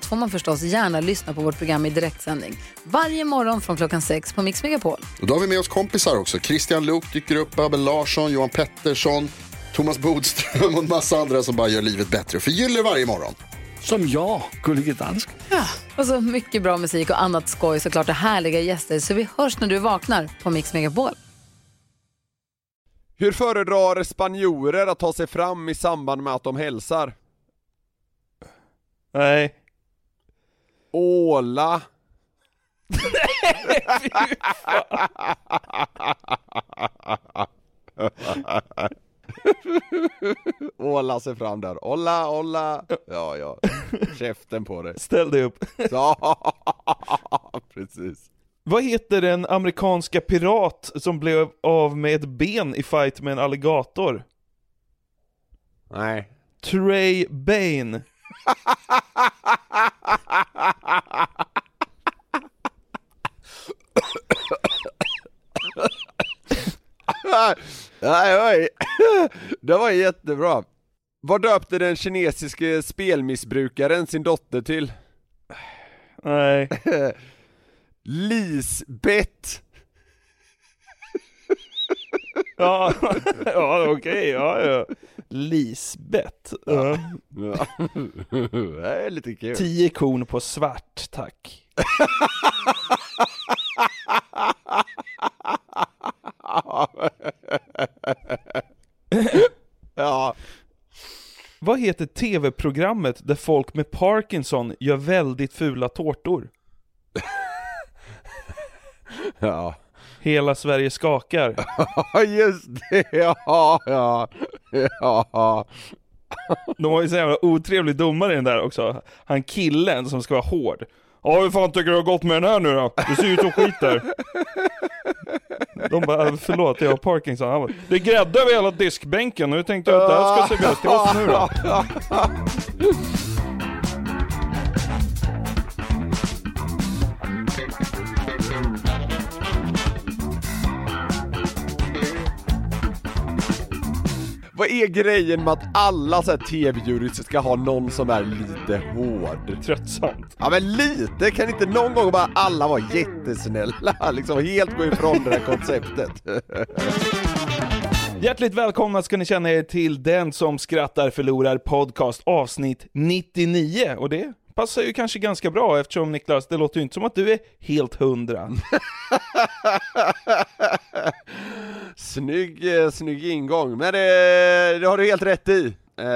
allt får man förstås gärna lyssna på vårt program i direktsändning. Varje morgon från klockan sex på Mix Megapol. Och då har vi med oss kompisar också. Christian Luuk dyker upp, Abel Larsson, Johan Pettersson, Thomas Bodström och en massa andra som bara gör livet bättre och förgyller varje morgon. Som jag, Gullige Dansken. Och så mycket bra musik och annat skoj såklart och härliga gäster. Så vi hörs när du vaknar på Mix Megapol. Hur föredrar spanjorer att ta sig fram i samband med att de hälsar? Nej. Åla. Åla sig fram där. Olla, olla. Ja, ja. Käften på dig. Ställ dig upp. Ja, precis. Vad heter den amerikanska pirat som blev av med ett ben i fight med en alligator? Nej. Trey Bane. Nej, oj. Det var jättebra. Vad döpte den kinesiske spelmissbrukaren sin dotter till? Nej. Lisbeth. Ja, ja okej, ja, ja. Lisbeth. Ja. Ja. Det är lite kul. Tio korn på svart, tack. Ja. Vad heter tv-programmet där folk med Parkinson gör väldigt fula tårtor? Ja. Hela Sverige skakar. Ja, just det. Ja, ja. Ja. De har ju så jävla otrevlig domare i den där också. Han killen som ska vara hård. Ja, hur fan tycker du det har gått med den här nu då? Du ser ut som skit där. De bara, förlåt jag har Parkinson. Han bara, det är grädde över hela diskbänken hur tänkte jag att det här ska serveras till oss nu då? Vad är grejen med att alla så här tv-jurys ska ha någon som är lite hård? Tröttsamt. Ja men lite, kan inte någon gång bara alla vara jättesnälla? Liksom helt gå ifrån det här konceptet. Hjärtligt välkomna ska ni känna er till Den som skrattar förlorar podcast avsnitt 99 och det passar ju kanske ganska bra eftersom Niklas, det låter ju inte som att du är helt hundra. Snygg, eh, snygg ingång, men det, det har du helt rätt i. Eh,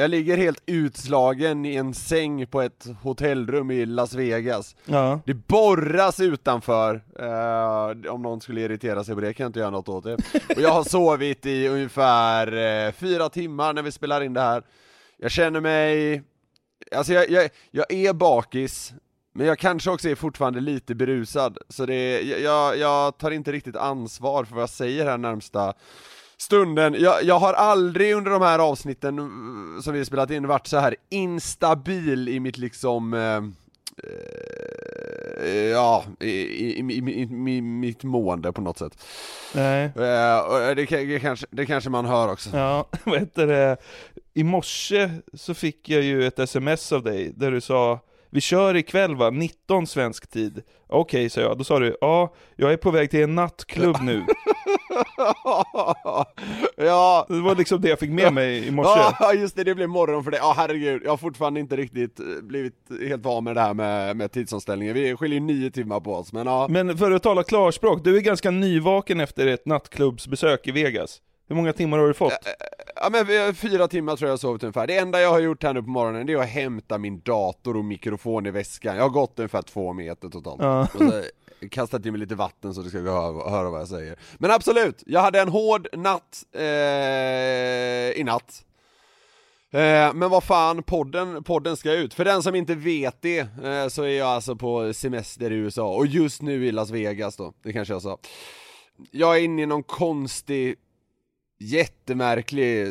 jag ligger helt utslagen i en säng på ett hotellrum i Las Vegas. Ja. Det borras utanför, eh, om någon skulle irritera sig på det kan jag inte göra något åt det. Och jag har sovit i ungefär eh, fyra timmar när vi spelar in det här. Jag känner mig, alltså jag, jag, jag är bakis, men jag kanske också är fortfarande lite berusad, så det, jag, jag tar inte riktigt ansvar för vad jag säger här närmsta stunden. Jag, jag har aldrig under de här avsnitten mm, som vi spelat in varit så här instabil i mitt liksom eh, eh, Ja, i, i, i, i, mitt mående på något sätt. Nej. Eh, det, kanske, det kanske man hör också. Ja, vad heter det? I morse så fick jag ju ett sms av dig där du sa Vi kör ikväll va? 19 svensk tid. Okej, sa jag. Då sa du Ja, jag är på väg till en nattklubb nu. ja, Det var liksom det jag fick med mig i morse. Ja just det, det blev morgon för dig. Ja herregud, jag har fortfarande inte riktigt eh, blivit helt van med det här med, med tidsomställningen. Vi skiljer nio timmar på oss, men ja. Men för att tala klarspråk, du är ganska nyvaken efter ett nattklubbsbesök i Vegas. Hur många timmar har du fått? Ja men vi- fyra timmar tror jag jag sovit ungefär. Det enda jag har gjort här nu på morgonen det är att hämta min dator och mikrofon i väskan. Jag har gått ungefär två meter totalt. Ja. Och så kastat i mig lite vatten så du ska höra, höra vad jag säger. Men absolut, jag hade en hård natt eh, i natt. Eh, men vad fan, podden, podden ska ut. För den som inte vet det, eh, så är jag alltså på semester i USA, och just nu i Las Vegas då, det kanske jag sa. Jag är inne i någon konstig, jättemärklig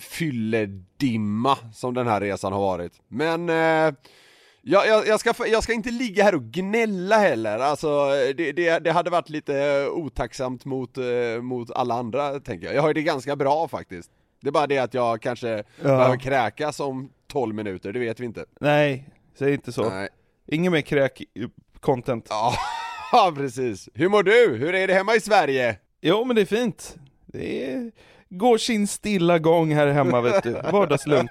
fylledimma som den här resan har varit. Men eh, jag, jag, jag, ska, jag ska inte ligga här och gnälla heller, alltså det, det, det hade varit lite otacksamt mot, eh, mot alla andra tänker jag. Jag har det ganska bra faktiskt. Det är bara det att jag kanske Ja. behöver kräkas om 12 minuter, det vet vi inte. Nej, säg inte så. Nej. Ingen mer kräk-content. Ja, precis. Hur mår du? Hur är det hemma i Sverige? Jo men det är fint. Det är... går sin stilla gång här hemma vet du. Vardagslunk.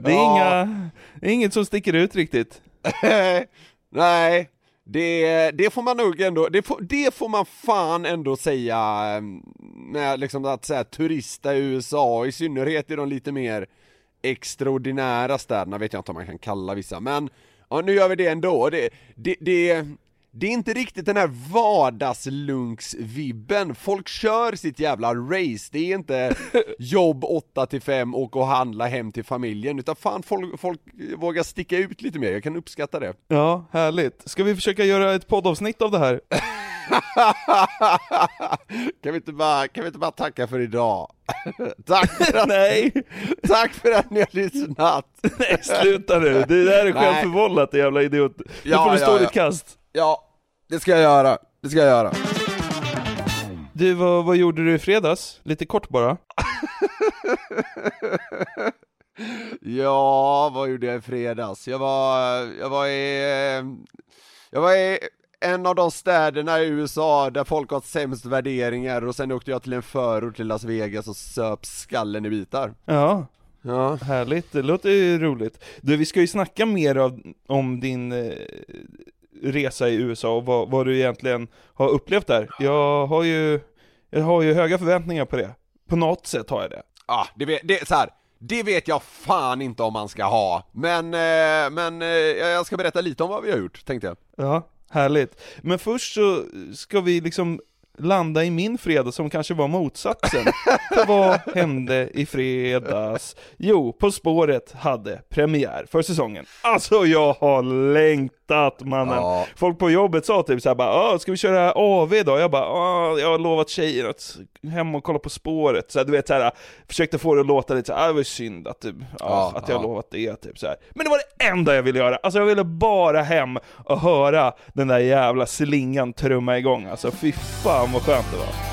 Det är, Ja. inga, det är inget som sticker ut riktigt. Nej, det, det får man nog ändå, det får, det får man fan ändå säga med liksom att säga turista i USA, i synnerhet i de lite mer extraordinära städerna vet jag inte om man kan kalla vissa, men ja, nu gör vi det ändå. Det, det, det, det är inte riktigt den här vardagslunksvibben, folk kör sitt jävla race, det är inte jobb 8 till 5, åka och handla hem till familjen, utan fan folk, folk vågar sticka ut lite mer, jag kan uppskatta det. Ja, härligt. Ska vi försöka göra ett poddavsnitt av det här? kan, vi inte bara, kan vi inte bara tacka för idag? tack, för att, Nej, tack för att ni har lyssnat! nej sluta nu. Det där är självförvållat jävla idiot. Nu Ja, får du stå ja, ditt ja. kast. Ja, det ska jag göra, det ska jag göra. Du, vad, vad gjorde du i fredags? Lite kort bara. Ja, vad gjorde jag i fredags? Jag var, jag var i, jag var i en av de städerna i USA där folk har sämst värderingar och sen åkte jag till en förort till Las Vegas och söp skallen i bitar. Ja, Ja, härligt. Det låter ju roligt. Du, vi ska ju snacka mer av, om din eh, resa i USA och vad, vad du egentligen har upplevt där. Jag har ju, jag har ju höga förväntningar på det. På något sätt har jag det. ah, det, vet, det, så här, det vet jag fan inte om man ska ha, men, eh, men eh, jag ska berätta lite om vad vi har gjort, tänkte jag. Ja, härligt. Men först så ska vi liksom landa i min fredag som kanske var motsatsen. För vad hände i fredags? Jo, På spåret hade premiär för säsongen. Alltså jag har längtat mannen. Ja. Folk på jobbet sa typ såhär bara "Ah, ska vi köra AV då? Jag bara "Ah, jag har lovat tjejer att hem och kolla På spåret. Så här, du vet såhär, försökte få det att låta lite såhär, ah, det var synd att, typ, ja, att jag ja. lovat det typ så här. Men det var det enda jag ville göra. Alltså jag ville bara hem och höra den där jävla slingan trumma igång. Alltså fy fan vad skönt det var.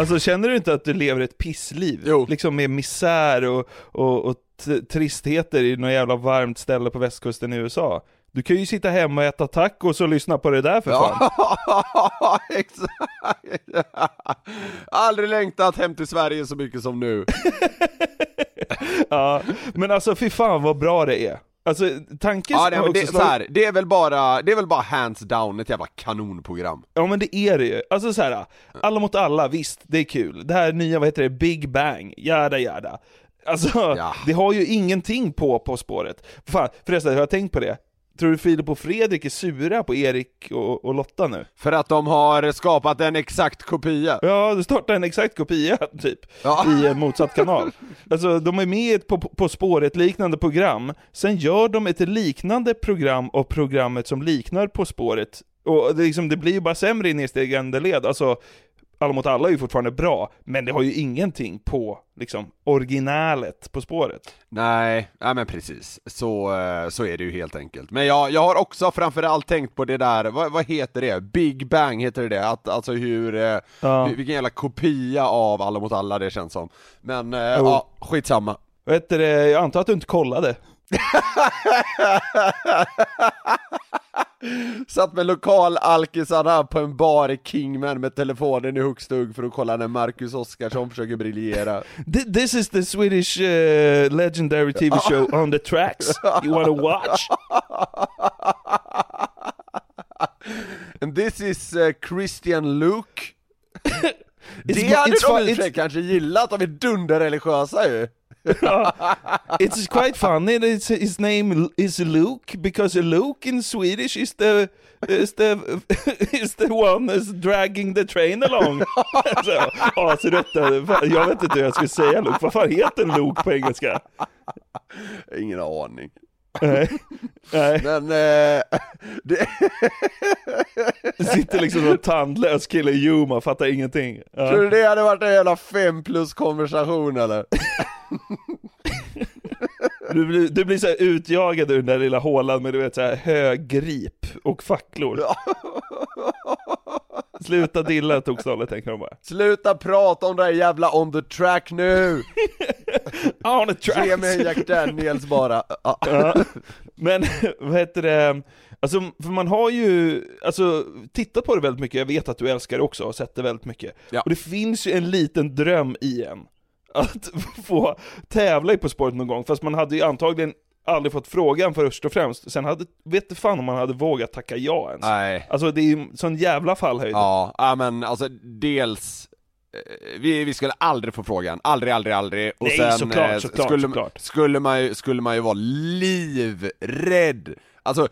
Alltså känner du inte att du lever ett pissliv? Jo. Liksom med misär och, och, och tristheter i något jävla varmt ställe på västkusten i USA. Du kan ju sitta hemma och äta tacos och lyssna på det där för fan. Ja, exakt! Aldrig längtat hem till Sverige så mycket som nu. Ja, men alltså fy fan vad bra det är. Alltså tanken Ja, nej, men det, så slagit- här, det är väl bara, det är väl bara hands down ett jävla kanonprogram. Ja men det är det ju. Alltså så här, alla mot alla, visst det är kul. Det här nya, vad heter det, Big Bang, jada jada. Alltså, Ja. det har ju ingenting på På spåret. Fan, förresten, har jag tänkt på det? Tror du Filip och Fredrik är sura på Erik och, och Lotta nu? För att de har skapat en exakt kopia. Ja, du startar en exakt kopia, typ, Ja. i en motsatt kanal. Alltså, de är med i ett På, på spåret liknande program, sen gör de ett liknande program av programmet som liknar På spåret. Och det, liksom, det blir ju bara sämre i nedstigande led, alltså Alla mot alla är ju fortfarande bra, men det har ju ingenting på, liksom, originalet På spåret. Nej, ja men precis. Så, eh, så är det ju helt enkelt. Men jag, jag har också framförallt tänkt på det där, vad, vad heter det? Big Bang heter det? Att, alltså hur, eh, Ja. vilken jävla kopia av Alla mot alla det känns som. Men, Jo. ja, skitsamma. Vet du, jag antar att du inte kollade? Satt med lokalalkisarna på en bar i Kingman med telefonen i högsta hugg för att kolla när Marcus Oskarsson försöker briljera. Th- This is the Swedish uh, legendary TV show on the tracks. You wanna watch? And this is eh, Christian Luke. Det hade de i kanske gillat, de är dunderreligiösa ju It's quite funny that it's, his name is Luke because Luke in Swedish is the is the is the one that's dragging the train along. så, ja, så detta, jag vet inte hur jag ska säga Luke, vad fan heter Luke på engelska? Ingen aning Nej, nej. Men, eh, det, Det sitter liksom någon tandlös kille i Yuma, fattar ingenting. tror Ja. du det hade varit en jävla fem plus konversation eller? Du, blir, du blir så utjagad ur den där lilla hålan med du vet så här högrip och facklor. Sluta dilla tokstollet tänker de bara. Sluta prata om det här jävla on the track nu! On a track. Ge mig en Jack Daniels bara. Ja. Men vad heter det, alltså för man har ju, alltså tittat på det väldigt mycket, jag vet att du älskar det också och har sett det väldigt mycket. Ja. Och det finns ju en liten dröm i en, att få tävla i På spåret någon gång, fast man hade ju antagligen aldrig fått frågan först och främst, sen hade, vet du fan om man hade vågat tacka ja ens. Nej. Alltså det är ju sån jävla fallhöjd. Ja, ja men alltså dels eh, vi, vi skulle aldrig få frågan, aldrig, aldrig, aldrig. Och Nej, sen såklart, eh, såklart, skulle, såklart. Skulle, man ju, skulle man ju vara livrädd. Alltså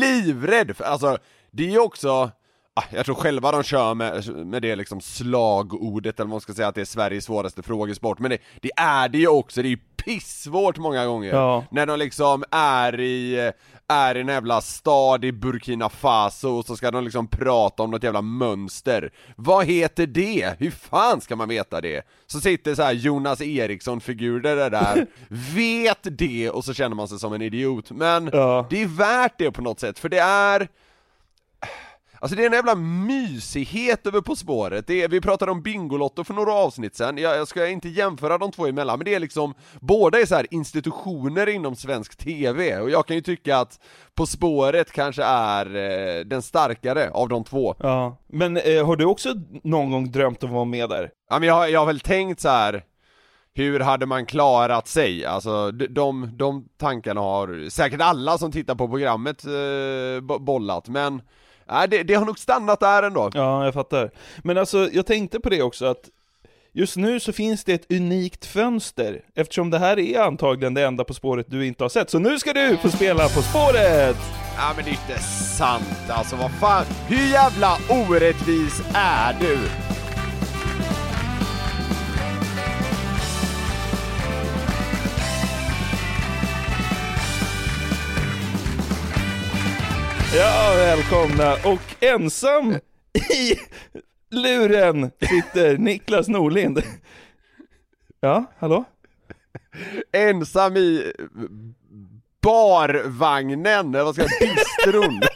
livrädd, för, alltså det är ju också ah, jag tror själva de kör med, med det liksom slagordet, eller vad man ska säga, att det är Sveriges svåraste frågesport, men det, det är det ju också, det är ju pissvårt många gånger Ja. När de liksom är i, är i en jävla stad i Burkina Faso och så ska de liksom prata om något jävla mönster Vad heter det? Hur fan ska man veta det? Så sitter så här Jonas Eriksson-figurer där, vet det och så känner man sig som en idiot, men Ja. det är värt det på något sätt, för det är Alltså det är en jävla mysighet över På spåret, det är, vi pratade om Bingolotto för några avsnitt sen, jag, jag ska inte jämföra de två emellan, men det är liksom Båda är så institutioner inom svensk TV, och jag kan ju tycka att På spåret kanske är eh, den starkare av de två Ja. Men eh, har du också någon gång drömt om att vara med där? Ja men jag, jag har väl tänkt så här. Hur hade man klarat sig? Alltså de, de, tankarna har säkert alla som tittar på programmet eh, bo- bollat, men Nej, det, det har nog stannat där ändå. Ja, jag fattar. Men alltså, jag tänkte på det också att just nu så finns det ett unikt fönster, eftersom det här är antagligen det enda På spåret du inte har sett. Så nu ska du få spela På spåret! Ja men det är inte sant alltså, vad fan, hur jävla orättvis är du? Ja, välkomna! Och ensam i luren sitter Niklas Norlind. Ja, hallå? Ensam i barvagnen, eller vad ska jag säga, bistron.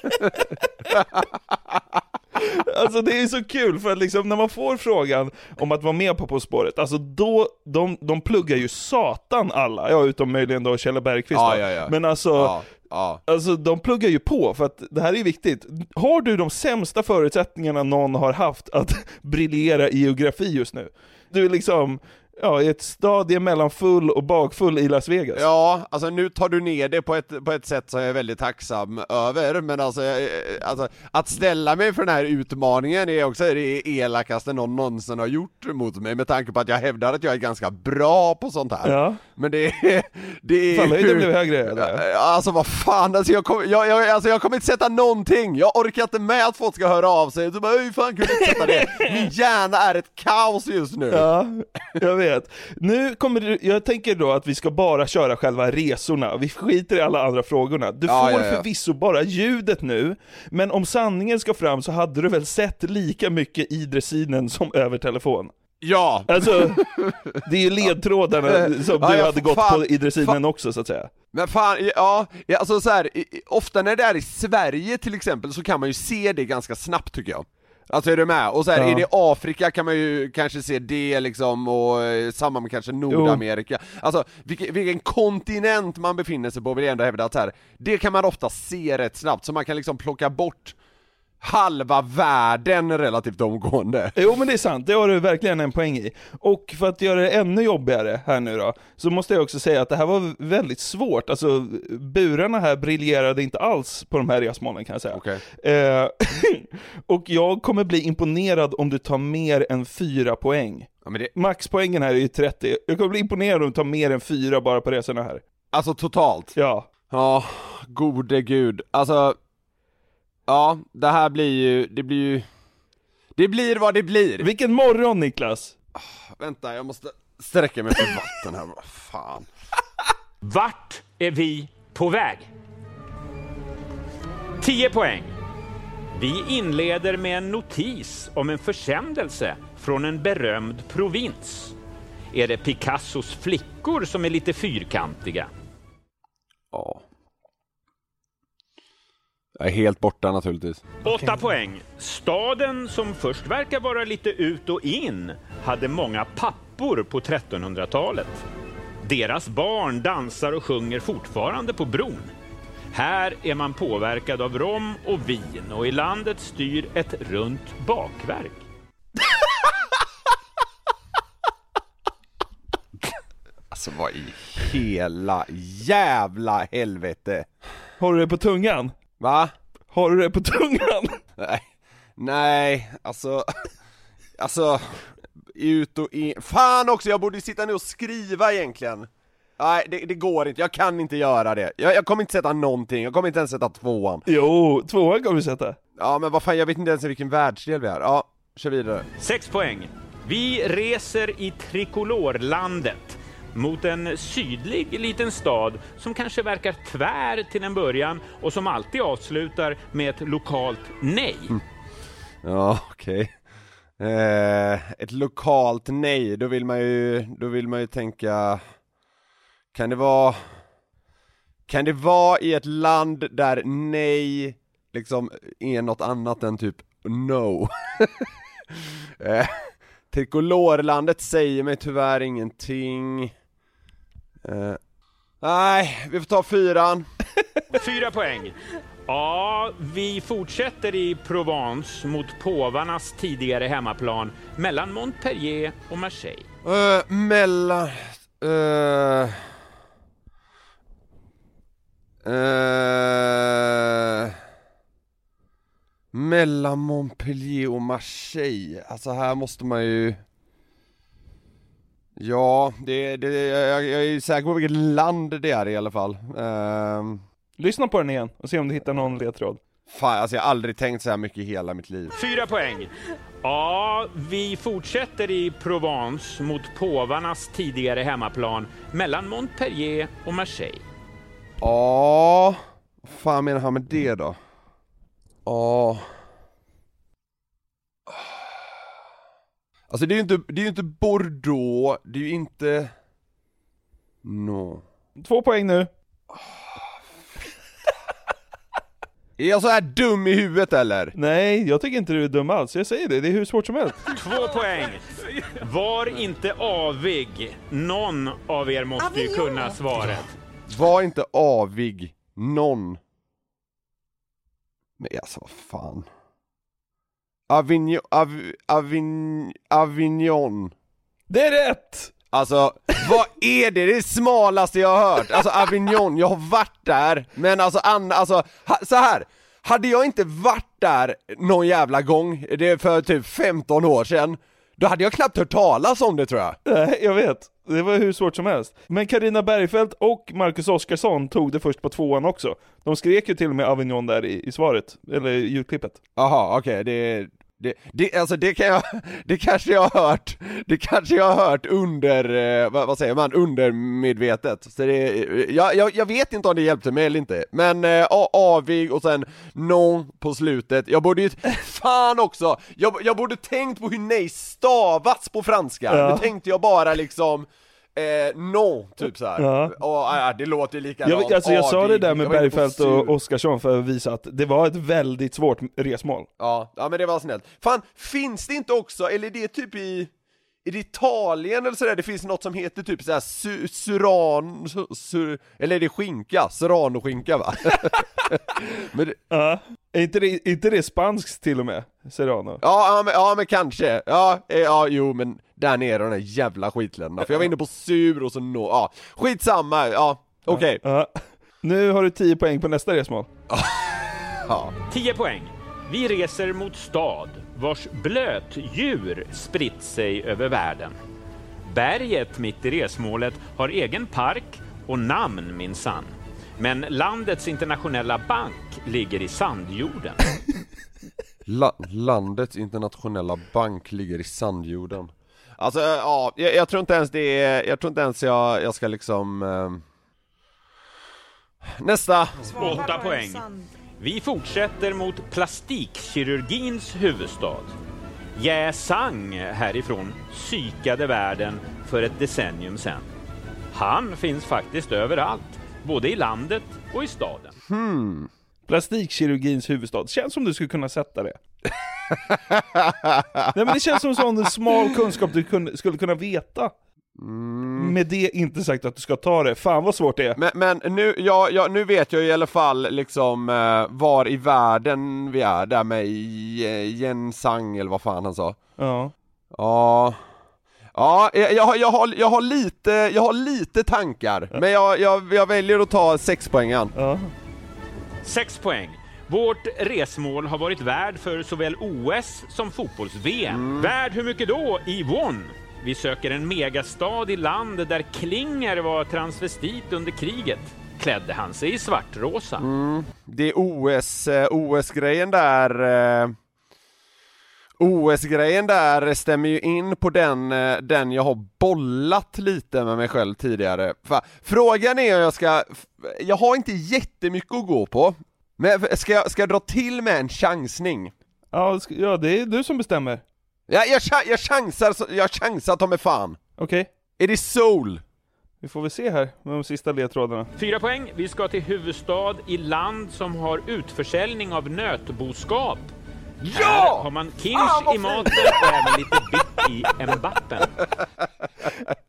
Alltså det är så kul för att liksom när man får frågan om att vara med på På spåret, alltså då, de, de pluggar ju satan alla, ja utom möjligen då Kjell Bergqvist Ja, då. ja, ja. Men alltså, ja, alltså de pluggar ju på för att det här är viktigt. Har du de sämsta förutsättningarna någon har haft att briljera i geografi just nu? Du är liksom, ja i ett stadie mellan full och bakfull i Las Vegas. Ja, alltså nu tar du ner det på ett, på ett sätt som jag är väldigt tacksam över, men alltså, eh, alltså att ställa mig för den här utmaningen är också det elakaste någon någonsin har gjort mot mig, med tanke på att jag hävdar att jag är ganska bra på sånt här. Ja. Men det är... Det är Fallhöjden blev högre, eller? Alltså vad fan, alltså jag kommer jag, jag, alltså jag kommer inte sätta någonting, jag orkar inte med att folk ska höra av sig, så bara hur fan kunde du inte sätta det? Min hjärna är ett kaos just nu! Ja, jag vet. Nu kommer du, jag tänker då att vi ska bara köra själva resorna, vi skiter i alla andra frågorna. Du Ja, får ja, ja. förvisso bara ljudet nu, men om sanningen ska fram så hade du väl sett lika mycket i dressinen som över telefon? Ja! Alltså, det är ju ledtrådarna som Ja, du hade gått fan, på i dressinen också så att säga. Men fan, ja, ja alltså så här, ofta när det är i Sverige till exempel så kan man ju se det ganska snabbt tycker jag Alltså är du med? Och så här, Ja. är det Afrika kan man ju kanske se det liksom, och eh, samma med kanske Nordamerika Alltså vilken, vilken kontinent man befinner sig på vill jag ändå hävda att här, det kan man ofta se rätt snabbt, så man kan liksom plocka bort halva världen relativt omgående. Jo men det är sant, det har du verkligen en poäng i. Och för att göra det ännu jobbigare här nu då, så måste jag också säga att det här var väldigt svårt. Alltså burarna här briljerade inte alls på de här resmålen kan jag säga. Okej. Eh, och jag kommer bli imponerad om du tar mer än fyra poäng. Ja, det, Maxpoängen här är ju 30, jag kommer bli imponerad om du tar mer än fyra bara på resorna här. alltså totalt. Ja. Ja, gode gud. Alltså, ja, det här blir ju, det blir ju, det blir vad det blir. Vilken morgon Niklas! Vänta, jag måste sträcka mig för vatten här, vad fan. Vart är vi på väg? 10 poäng. Vi inleder med en notis om en försändelse från en berömd provins. Är det Picassos flickor som är lite fyrkantiga? Ja. Jag är helt borta naturligtvis. 8 poäng. Staden som först verkar vara lite ut och in hade många pappor på 1300-talet. Deras barn dansar och sjunger fortfarande på bron. Här är man påverkad av rom och vin och i landet styr ett runt bakverk. Alltså vad i hela jävla helvete. Har du det på tungan? Va? Har du det på tungan? Nej, nej, alltså, alltså, ut och in, fan också, jag borde sitta ner och skriva egentligen. Nej, det, det går inte, jag kan inte göra det, jag, jag kommer inte sätta någonting, jag kommer inte ens sätta tvåan. Jo, tvåan kommer du sätta. Ja men vad fan, jag vet inte ens i vilken världsdel vi är, ja, kör vidare. 6 poäng. Vi reser i trikolorlandet mot en sydlig liten stad som kanske verkar tvär till en början och som alltid avslutar med ett lokalt nej. Mm. Ja, okej eh, Ett lokalt nej, då vill man ju, då vill man ju tänka Kan det vara Kan det vara i ett land där nej liksom är något annat än typ no? eh, Trikolorlandet säger mig tyvärr ingenting eh, Nej, vi får ta fyran Fyra poäng. Ja, vi fortsätter i Provence mot påvarnas tidigare hemmaplan mellan Montpellier och Marseille. Uh, mellan... Uh, uh, mellan Montpellier och Marseille, alltså här måste man ju Ja, det, det, jag, jag är säker på vilket land det är i alla fall uh, Lyssna på den igen och se om du hittar någon ledtråd. Fan, alltså jag har aldrig tänkt så här mycket i hela mitt liv Fyra poäng. Ja, vi fortsätter i Provence mot påvarnas tidigare hemmaplan mellan Montpellier och Marseille. Ja, vad fan menar han med det då? Ja Alltså det är ju inte, det är ju inte Bordeaux, det är ju inte... No. Två poäng nu. Är jag så här dum i huvudet eller? Nej, jag tycker inte du är dum alls. Jag säger det, det är hur svårt som helst. Två poäng. Var inte avig. Någon av er måste ju kunna svaret. Var inte avig, någon. Men alltså vad fan. Avignon, Av, Avign, Avignon. Det är rätt! Alltså, vad är det? Det är det smalaste jag har hört! Alltså Avignon, jag har varit där, men alltså, Anna, alltså ha, så här. Hade jag inte varit där någon jävla gång, det är för typ 15 år sedan, då hade jag knappt hört talas om det tror jag. Nej, jag vet. Det var hur svårt som helst. Men Karina Bergfeldt och Marcus Oskarsson tog det först på tvåan också. De skrek ju till och med Avignon där i, i svaret, eller i ljudklippet. Jaha, okej, det, det, det, alltså det kan jag, det kanske jag har hört, det kanske jag har hört under, eh, vad, vad säger man, undermedvetet. Så det, jag, jag, jag vet inte om det hjälpte mig eller inte, men eh, avig och sen non på slutet, jag borde ju, fan också, jag, jag borde tänkt på hur nej stavas på franska, Ja. nu tänkte jag bara liksom Eh, non, typ såhär. Ja. Och, äh, det låter ju likadant. Jag, alltså jag sa det där med Bergfeldt och Oskarsson för att visa att det var ett väldigt svårt resmål. Ja, ja men det var snällt. Fan, finns det inte också, eller det är typ i, det Italien eller sådär? Det finns något som heter typ såhär su, suran, su, su, eller är det skinka? Serrano-skinka va? men det, Ja. Är inte det, inte det spanskt till och med? Serrano? ja, ja, men, ja men kanske, ja, eh, ja jo men där nere de där jävla skitländerna, för jag var inne på sur och så no, ja, skitsamma, ja, okej. Ja. Nu har du 10 poäng på nästa resmål. Ja. 10 poäng. Vi reser mot stad vars blötdjur spritt sig över världen. Berget mitt i resmålet har egen park och namn minsann. Men landets internationella bank ligger i sandjorden. La, landets internationella bank ligger i sandjorden. Alltså, eh, ja, jag, jag tror inte ens det är, jag tror inte ens jag, jag ska liksom... Eh... Nästa! 8 poäng. Vi fortsätter mot plastikkirurgins huvudstad. Jä Sang härifrån psykade världen för ett decennium sedan. Han finns faktiskt överallt, både i landet och i staden. Plastikkirurgins huvudstad. Känns som du skulle kunna sätta det. Nej men det känns som en sån smal kunskap du kunde, skulle kunna veta. Med det inte sagt att du ska ta det. Fan vad svårt det är. Men, men nu, ja, ja, nu vet jag i alla fall liksom eh, var i världen vi är där med Jensang eller vad fan han sa. Ja. Ja, ja jag, jag, har- jag, har, jag, har lite, jag har lite tankar, men jag, jag, jag väljer att ta sexpoängen. ja. 6 poäng. Vårt resmål har varit värd för såväl OS som fotbolls-VM. Värd hur mycket då i won? Vi söker en megastad i land där Klinger var transvestit under kriget. Klädde han sig i svartrosa? Det är OS, eh, OS-grejen där eh, OS-grejen där stämmer ju in på den, eh, den jag har bollat lite med mig själv tidigare. Frågan är om jag ska, jag har inte jättemycket att gå på, men ska jag, ska jag dra till med en chansning? Ja, det är du som bestämmer. Ja, jag, jag chansar, jag chansar ta mig fan. Okej, Är det Soul? vi får väl se här med de sista ledtrådarna. Fyra poäng. Vi ska till huvudstad i land som har utförsäljning av nötboskap. Här har man kinch vad i maten och även lite bitt i embappen.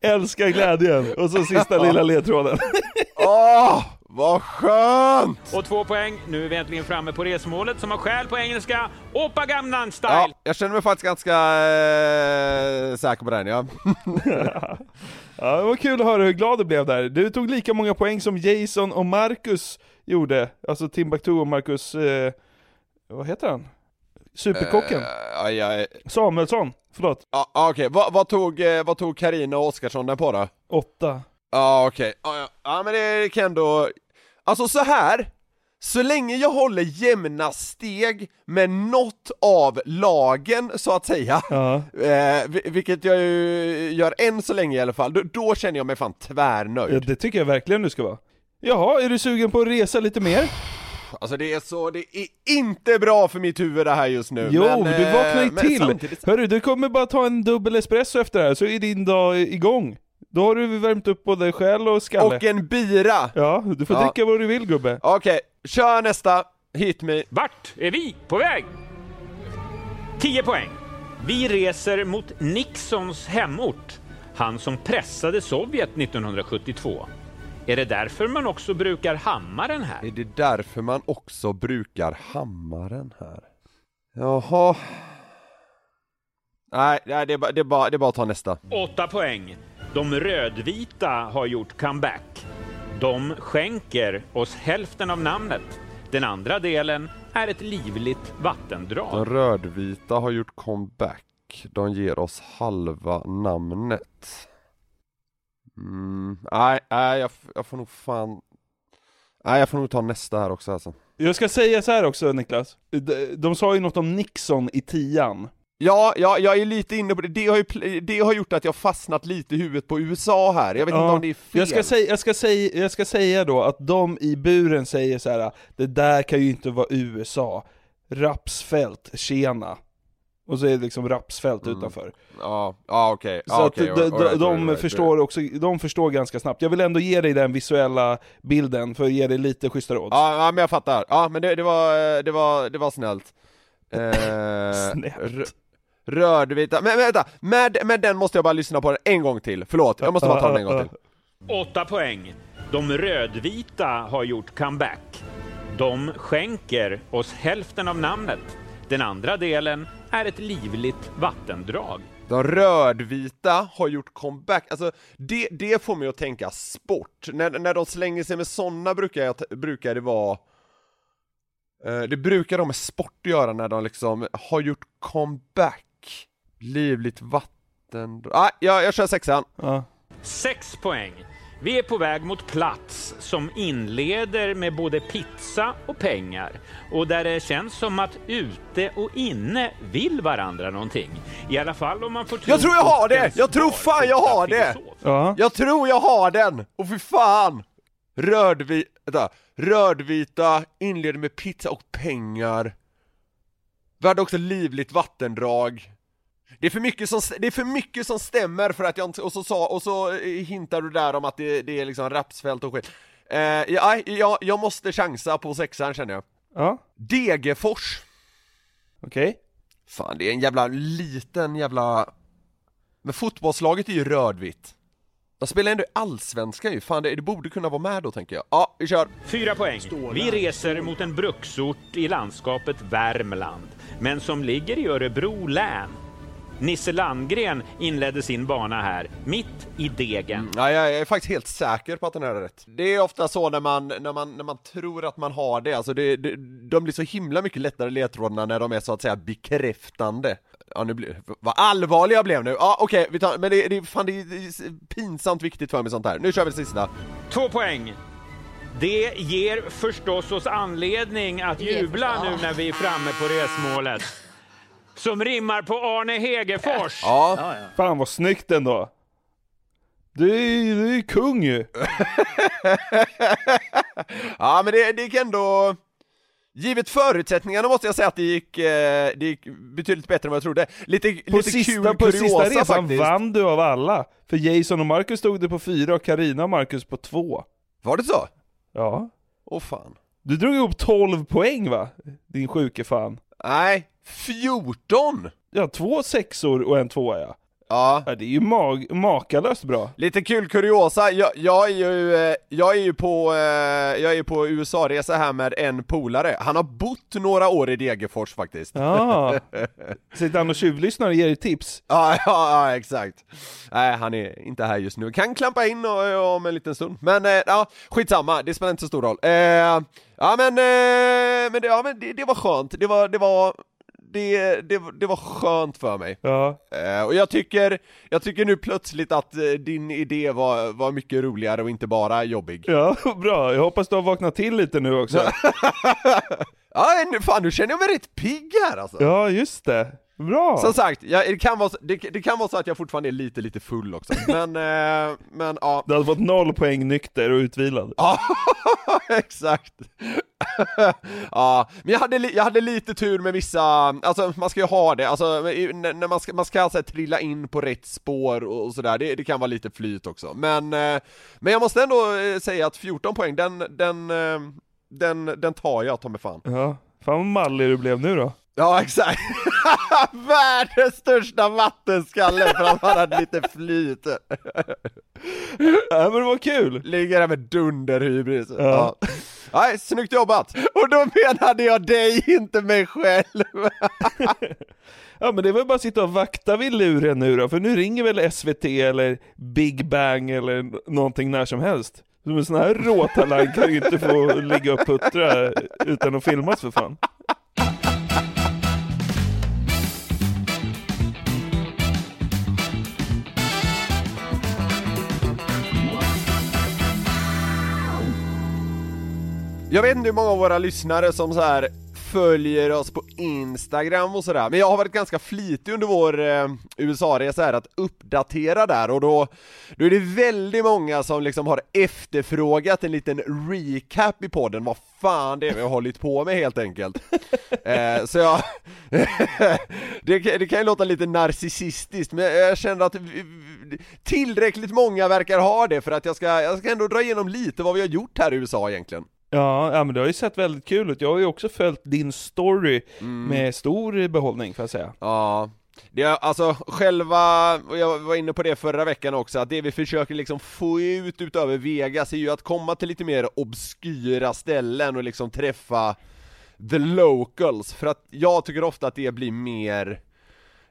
Älskar glädjen! Och så sista lilla ledtråden. Åh, vad skönt! Och två poäng. Nu är vi äntligen framme på resmålet som har skäl på engelska. Oppa Gangnam Style! Ja, jag känner mig faktiskt ganska eh, säker på den, ja. Ja, det var kul att höra hur glad du blev där. Du tog lika många poäng som Jason och Marcus gjorde. Alltså Timbuktu och Marcus, eh, vad heter han? Superkocken? Ja, ja, Samuelsson, förlåt. ja, ja, okej, vad, vad tog, eh, vad tog Carina och Oskarsson den på då? Åtta. Ja okej, ja, ja. ja men det kan ändå, alltså så här. Så länge jag håller jämna steg med något av lagen så att säga, Ja. eh, vi- vilket jag ju gör än så länge i alla fall, då, då känner jag mig fan tvärnöjd. ja, det tycker jag verkligen du ska vara. Jaha, är du sugen på att resa lite mer? Alltså det är så, det är inte bra för mitt huvud det här just nu. Jo, men, du eh, vaknar ju men till! samtidigt- Hörru, du kommer bara ta en dubbel espresso efter det här, så är din dag igång. Då har du värmt upp både själ och skalle. Och en bira! Ja, du får Ja. dricka vad du vill gubbe. Okej, kör nästa, hit me. Vart är vi på väg? 10 poäng. Vi reser mot Nixons hemort. Han som pressade Sovjet 1972. Är det därför man också brukar hammaren här? Är det därför man också brukar hammaren här? Jaha. Nej, nej det, är bara, det, är bara, det är bara att ta nästa. 8 poäng. De rödvita har gjort comeback. De skänker oss hälften av namnet. Den andra delen är ett livligt De vattendrag. rödvita har gjort comeback. De ger oss halva namnet. Mm, nej, nej jag, jag får nog fan... Nej, jag får nog ta nästa här också alltså. Jag ska säga så här också Niklas, de, de sa ju något om Nixon i tian. Ja, ja, jag är lite inne på det. Det har, ju, det har gjort att jag fastnat lite i huvudet på USA här. Jag vet inte om det är fel. Jag ska, säga, jag, ska säga, jag ska säga då att de i buren säger så här: det där kan ju inte vara USA. Rapsfält, tjena. Och så är det liksom rapsfält Mm. utanför. Ja, ja okej. Så att de, right, right, right. förstår också, de förstår ganska snabbt. Jag vill ändå ge dig den visuella bilden för att ge dig lite schyssta råd. Ja, ja men jag fattar. Ja men det, det var, det var, det var snällt. Eh, Snällt. rö- Rödvita, men vänta, med, med den måste jag bara lyssna på den en gång till, förlåt, jag måste bara ta den en gång till. Åtta poäng. De rödvita har gjort comeback. De skänker oss hälften av namnet. Den andra delen är ett livligt vattendrag. De rödvita har gjort comeback, alltså det, det får mig att tänka sport. När, när de slänger sig med sådana brukar, jag, brukar det vara eh, Det brukar de med sport göra när de liksom har gjort comeback. Livligt vatten... Ah, ja, jag kör sexan. Ja. Sex poäng. Vi är på väg mot plats som inleder med både pizza och pengar och där det känns som att ute och inne vill varandra någonting. I alla fall om man får tro Jag tror jag har det! Jag tror fan jag har det! Ja. Jag tror jag har den! Och för fan! Rödvi... Vänta. Rödvita inleder med pizza och pengar. Vi hade också livligt vattendrag. Det är för mycket som, det är för mycket som stämmer för att jag inte, och så sa, och så eh, hintar du där om att det, det är liksom rapsfält och skit. Eh, ja, jag, jag måste chansa på sexan känner jag. Ja, Degerfors. okej. Fan, det är en jävla liten jävla... Men fotbollslaget är ju rödvitt. De spelar ändå i allsvenskan ju, fan det, det borde kunna vara med då tänker jag. Ja, vi kör! Fyra poäng. Vi reser mot en bruksort i landskapet Värmland, men som ligger i Örebro län. Nisse Landgren inledde sin bana här, mitt i degen. Ja, jag är faktiskt helt säker på att den här är rätt. Det är ofta så när man, när man, när man tror att man har det, alltså det, det, de blir så himla mycket lättare ledtrådarna när de är så att säga bekräftande. Ja nu blir, vad allvarlig jag blev nu! Ja okej, vi tar, men det, det, fan, det är pinsamt viktigt för mig sånt här. Nu kör vi det sista. Två poäng. Det ger förstås oss anledning att jubla nu när vi är framme på resmålet. Som rimmar på Arne Hegerfors. Ja, Fan vad snyggt ändå. Du är du är ju kung ju. ja men det, det gick ändå... Givet förutsättningarna måste jag säga att det gick, eh, det gick betydligt bättre än vad jag trodde. Lite, På lite sista, kul på sista resan faktiskt. vann du av alla. För Jason och Marcus stod det på fyra och Karina och Marcus på två. Var det så? Ja. Åh fan. Du drog ihop 12 poäng va? Din sjuke fan. Nej, 14! Ja, två sexor och en tvåa ja. Ja, ja det är ju mag- makalöst bra. lite kul kuriosa, jag, jag är ju, eh, jag är ju på, eh, jag är på USA-resa här med en polare, han har bott några år i Degerfors faktiskt. Ja. Sitter han och tjuvlyssnar och ger dig tips? Ja, ja, ja, exakt. Nej, han är inte här just nu. Kan klampa in om en liten stund. Men, eh, ja, skitsamma, det spelar inte så stor roll. Ja, men, men, det, ja, men det, det var skönt. Det var, det var, det, det, det var skönt för mig. Ja. Eh, och jag tycker, jag tycker nu plötsligt att eh, din idé var, var mycket roligare och inte bara jobbig. Ja, bra. Jag hoppas du har vaknat till lite nu också. Ja, fan nu känner jag mig rätt pigg här alltså. Ja, just det. Bra. Som sagt, jag, det, kan vara, så- det, det kan vara så att jag fortfarande är lite, lite full också. Men, eh, men ja. Du hade fått noll poäng nykter och utvilad. Ja, exakt. ja, men jag hade, jag hade lite tur med vissa, alltså man ska ju ha det, alltså när man ska, man ska alltså trilla in på rätt spår och, och sådär, det, det kan vara lite flyt också. Men, eh, men jag måste ändå eh, säga att 14 poäng, den, den, eh, den, den tar jag ta mig fan. Ja. Fan vad mallig du blev nu då. Ja, exakt. Världens största vattenskalle för att man hade lite flyt. Ja, men det var kul. Ligger där med dunderhybris. Ja. Ja. Nej, snyggt jobbat! Och då menade jag dig, inte mig själv! Ja men det väl bara att sitta och vakta vid luren nu då, för nu ringer väl SVT eller Big Bang eller någonting när som helst. Som en sån här råtalang kan ju inte få ligga och puttra utan att filmas för fan. Jag vet inte hur många av våra lyssnare som så här följer oss på Instagram och sådär, men jag har varit ganska flitig under vår eh, USA-resa här att uppdatera där och då, då är det väldigt många som liksom har efterfrågat en liten recap i podden, vad fan det är vi har hållit på med helt enkelt. eh, så jag, det, kan- det kan ju låta lite narcissistiskt, men jag känner att tillräckligt många verkar ha det för att jag ska, jag ska ändå dra igenom lite vad vi har gjort här i USA egentligen. Ja, ja men det har ju sett väldigt kul ut. Jag har ju också följt din story med stor behållning får jag säga. Ja, Det är alltså själva, och jag var inne på det förra veckan också, att det vi försöker liksom få ut utöver Vegas är ju att komma till lite mer obskyra ställen och liksom träffa the locals, för att jag tycker ofta att det blir mer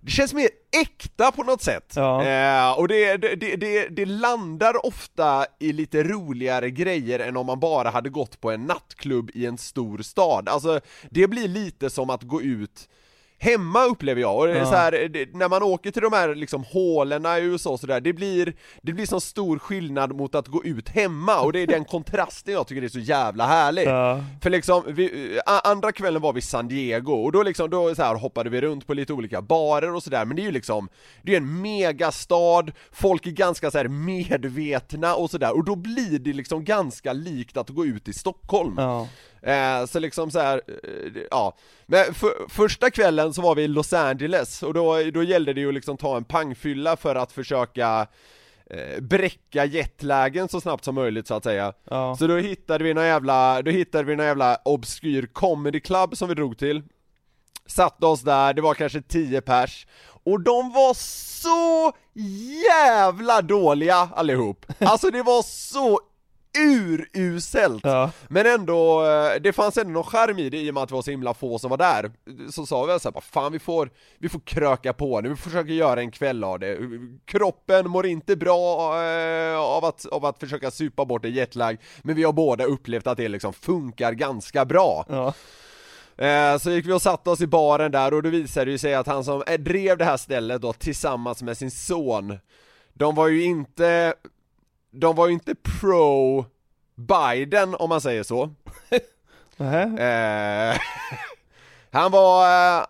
det känns mer äkta på något sätt, Ja. eh, och det, det, det, det, det landar ofta i lite roligare grejer än om man bara hade gått på en nattklubb i en stor stad, alltså det blir lite som att gå ut Hemma upplever jag, och Ja. så här, det, när man åker till de här liksom hålorna i USA och sådär, det blir, det blir så stor skillnad mot att gå ut hemma, och det är den kontrasten jag tycker är så jävla härlig. Ja. För liksom, vi, andra kvällen var vi i San Diego, och då liksom, då så här hoppade vi runt på lite olika barer och sådär, men det är ju liksom, det är en megastad, folk är ganska så här medvetna och sådär, och då blir det liksom ganska likt att gå ut i Stockholm. Ja. Eh, så liksom så här, eh, ja. Men för, första kvällen så var vi i Los Angeles, och då, då gällde det ju att liksom ta en pangfylla för att försöka eh, bräcka jetlagen så snabbt som möjligt så att säga. Ja. Så då hittade vi någon jävla, då hittade vi någon jävla obskyr comedy club som vi drog till Satte oss där, det var kanske 10 pers Och de var så jävla dåliga allihop! Alltså det var så uruselt! Ja. Men ändå, eh, det fanns ändå någon charm i det i och med att det var så himla få som var där Så sa vi såhär, fan vi får, vi får kröka på nu, vi försöker göra en kväll av det Kroppen mår inte bra eh, av, att, av att försöka supa bort en jetlag Men vi har båda upplevt att det liksom funkar ganska bra Ja. Eh, Så gick vi och satte oss i baren där och då visade det sig att han som eh, drev det här stället då tillsammans med sin son De var ju inte De var ju inte pro Biden om man säger så. Eh, han var, eh,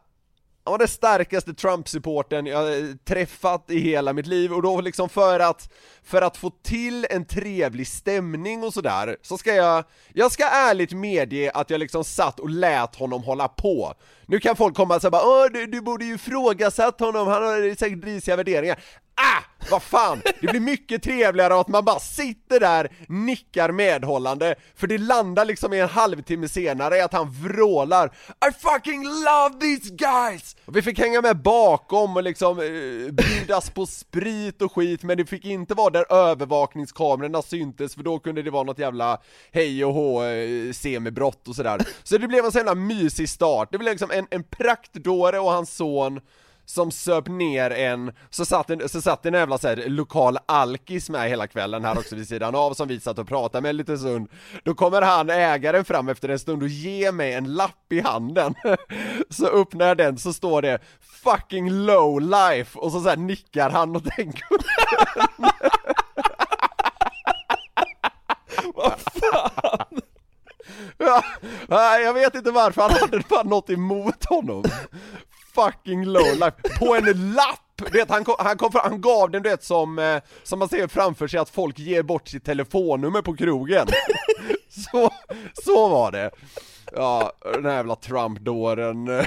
han var den starkaste Trump-supporten jag eh, träffat i hela mitt liv och då liksom för att, för att få till en trevlig stämning och sådär, så ska jag, jag ska ärligt medge att jag liksom satt och lät honom hålla på. Nu kan folk komma och säga bara Åh, du, du borde ju ifrågasatt honom, han har säkert risiga värderingar. Ah! Vad fan! Det blir mycket trevligare att man bara sitter där, nickar medhållande, för det landar liksom i en halvtimme senare i att han vrålar I fucking love these guys! Och vi fick hänga med bakom och liksom eh, bjudas på sprit och skit, men det fick inte vara där övervakningskamerorna syntes, för då kunde det vara något jävla hej och hå, eh, semibrott och sådär. Så det blev en sån jävla mysig start, det blev liksom en, en praktdåre och hans son som söp ner en, så satt en, så satt en jävla så här, lokal alkis med hela kvällen här också vid sidan av som vi satt och pratade med en liten stund. Då kommer han, ägaren, fram efter en stund och ger mig en lapp i handen. Så öppnar jag den så står det 'fucking low life' och så, så här nickar han åt den kunden Ja, jag vet inte varför, han hade bara något emot honom. Fucking low life, på en lapp! Du vet, han, kom, han, kom, han gav den du vet som, eh, som man ser framför sig att folk ger bort sitt telefonnummer på krogen Så, så var det Ja, den här jävla Trump-dåren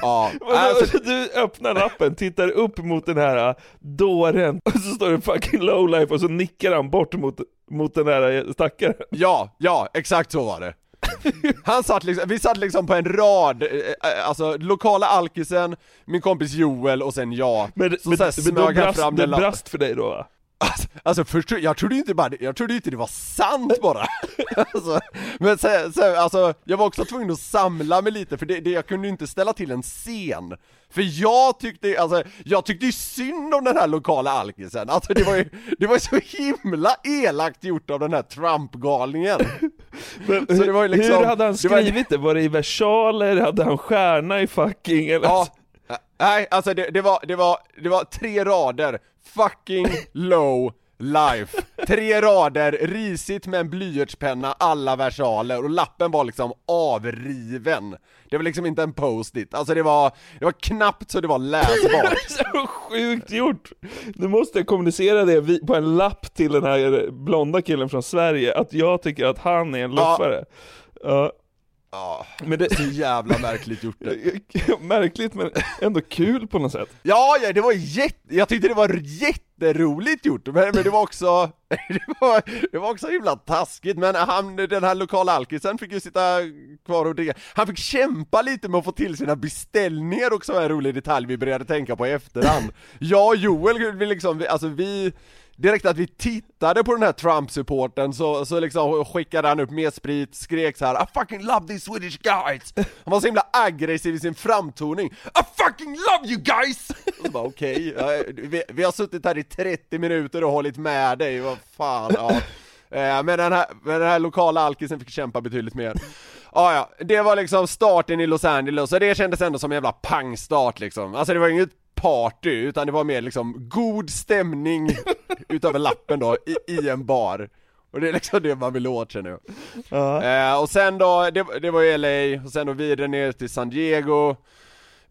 Ja, alltså, Du öppnar lappen, tittar upp mot den här äh, dåren, och så står det fucking lowlife och så nickar han bort mot, mot den där äh, stackaren. Ja, ja, exakt så var det. Han satt liksom, vi satt liksom på en rad, eh, eh, alltså lokala alkisen, min kompis Joel och sen jag. Men, så men, så här men då brast, fram det brast för dig då va? Alltså, alltså först, jag trodde ju inte bara, jag trodde inte det var sant bara. alltså, men sen, sen, alltså, jag var också tvungen att samla mig lite för det, det, jag kunde ju inte ställa till en scen. För jag tyckte, alltså, jag tyckte ju synd om den här lokala alkisen, alltså det var ju, det var ju så himla elakt gjort av den här Trump-galningen. Men, Så det var ju liksom- hur hade han skrivit det? Var det i versaler? Hade han stjärna i fucking? Eller? Ja, nej alltså det, det, var, det, var, det var tre rader, fucking low life. Tre rader, risigt med en blyertspenna, alla versaler och lappen var liksom avriven. Det var liksom inte en post-it, alltså det var, det var knappt så det var läsbart. Så sjukt gjort! Du måste kommunicera det på en lapp till den här blonda killen från Sverige, att jag tycker att han är en luffare. Ja. Ja, Men det, så jävla märkligt gjort det. märkligt men ändå kul på något sätt. Ja, ja, det var jätte, jag tyckte det var jätteroligt gjort, men, men det var också, det var, det var också himla taskigt, men han, den här lokala alkisen fick ju sitta kvar och dricka, han fick kämpa lite med att få till sina beställningar också, en rolig detalj vi började tänka på i efterhand. Jag och Joel, vi liksom, vi, alltså vi Direkt att vi tittade på den här Trump-supporten så, så liksom skickade han upp mer sprit, skrek så här I fucking love these Swedish guys! Han var så himla aggressiv i sin framtoning I fucking love you guys! Och så bara okej, okay, vi, vi har suttit här i 30 minuter och hållit med dig, vad fan, ja men den, här, men den här lokala alkisen fick kämpa betydligt mer Ah, ja, det var liksom starten i Los Angeles och det kändes ändå som en jävla pangstart liksom Alltså det var inget party, utan det var mer liksom god stämning utöver lappen då, i, i en bar och det är liksom det man vill åt känner jag. Ja. Eh, och sen då, det, det var i LA, och sen då vidare ner till San Diego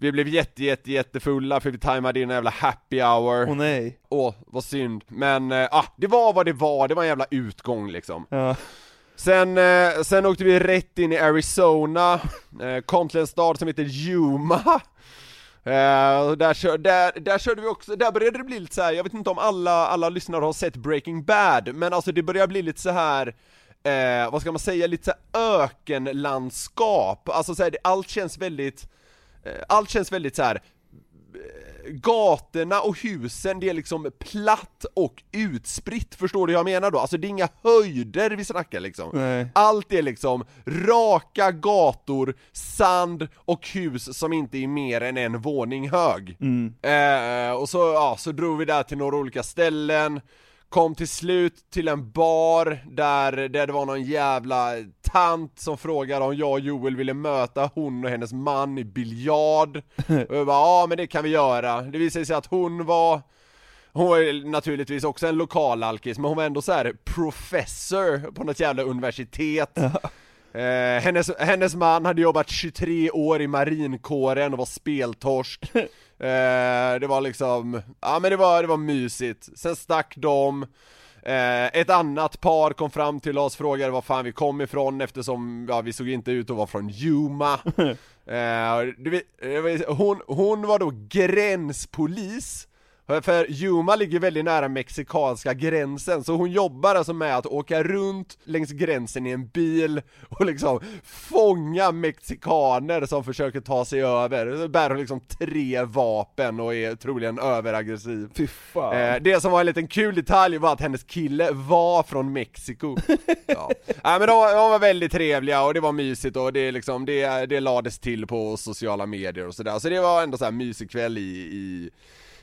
Vi blev jätte, jätte, jättefulla för vi tajmade in en jävla happy hour Åh nej. Åh, vad synd, men eh, ah, det var vad det var, det var en jävla utgång liksom Ja. Sen, eh, sen åkte vi rätt in i Arizona, eh, kom till en stad som heter Yuma och där, kör, där, där körde vi också, där började det bli lite så här. jag vet inte om alla, alla lyssnare har sett Breaking Bad, men alltså det börjar bli lite så här. Eh, vad ska man säga, lite så här ökenlandskap, alltså så här, det, allt känns väldigt, allt känns väldigt så här. eh, Gatorna och husen, det är liksom platt och utspritt, förstår du vad jag menar då? Alltså det är inga höjder vi snackar liksom Nej. allt är liksom raka gator, sand och hus som inte är mer än en våning hög. Eh, och så, ja, så drog vi där till några olika ställen, kom till slut till en bar där, där det var någon jävla tant som frågade om jag och Joel ville möta hon och hennes man i biljard. Och jag bara, ja men det kan vi göra. Det visade sig att hon var hon var naturligtvis också en lokal alkis, men hon var ändå så här professor på något jävla universitet eh, hennes, hennes man hade jobbat 23 år i marinkåren och var speltorsk. Eh, Det var liksom, ja men det var, det var mysigt, sen stack de. Eh, ett annat par kom fram till oss, frågade var fan vi kom ifrån eftersom, ja vi såg inte ut att vara från Yuma. Eh, vet, eh, hon, hon var då gränspolis för Yuma ligger väldigt nära mexikanska gränsen, så hon jobbar alltså med att åka runt längs gränsen i en bil och liksom fånga mexikaner som försöker ta sig över. Så bär hon liksom tre vapen och är troligen överaggressiv. Fy fan. Eh, det som var en liten kul detalj var att hennes kille var från Mexiko. ja. Nej men de, de var väldigt trevliga och det var mysigt och det liksom, det, det lades till på sociala medier och sådär. Så det var ändå så här mysig kväll i, i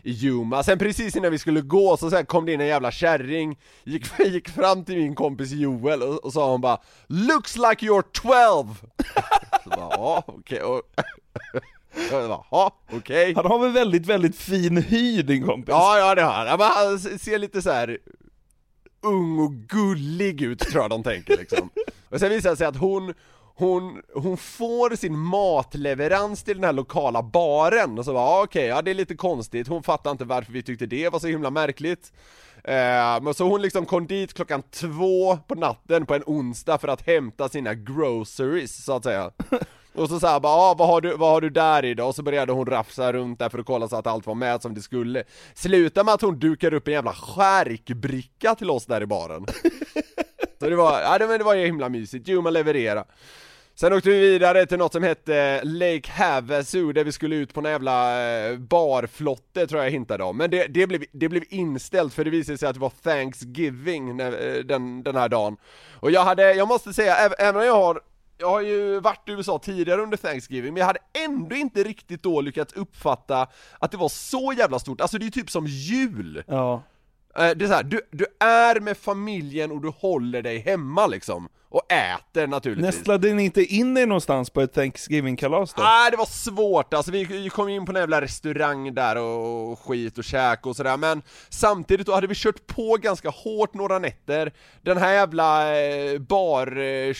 i Yuma, sen precis innan vi skulle gå så, så här kom det in en jävla kärring, gick, gick fram till min kompis Joel och, och sa hon bara 'Looks like you're 12' Så bara, ja okej, och jag bara, ja okej Han har väl väldigt, väldigt fin hy din kompis? Ja, ja det har han. Men han ser lite så här ung och gullig ut tror jag de tänker liksom. Och sen visar det sig att hon, hon, hon får sin matleverans till den här lokala baren och så bara, ah, okej, ja det är lite konstigt, hon fattar inte varför vi tyckte det var så himla märkligt. Eh, Men så hon liksom kom dit klockan två på natten på en onsdag för att hämta sina groceries så att säga. Och så såhär bara, ah, vad, har du, vad har du där idag? Och så började hon rafsa runt där för att kolla så att allt var med som det skulle. Sluta med att hon dukar upp en jävla skärkbricka till oss där i baren. Så det var, ja det, men det var ju himla mysigt, jo man levererar. Sen åkte vi vidare till något som hette eh, Lake Havasu där vi skulle ut på en jävla eh, barflotte tror jag jag hintade om Men det, det, blev, det blev inställt för det visade sig att det var Thanksgiving när, eh, den, den här dagen Och jag hade, jag måste säga, även om jag har jag har ju varit i USA tidigare under Thanksgiving, men jag hade ändå inte riktigt då lyckats uppfatta att det var så jävla stort, alltså det är ju typ som jul! Ja. Eh, Det är så här, du, du är med familjen och du håller dig hemma liksom, och äter naturligtvis. Nästlade ni inte in er någonstans på ett Thanksgiving-kalas då? Nej det var svårt. Alltså, vi kom in på en jävla restaurang där och, skit och käk och sådär. Men Samtidigt då hade vi kört på ganska hårt några nätter. Den här jävla eh, bar eh,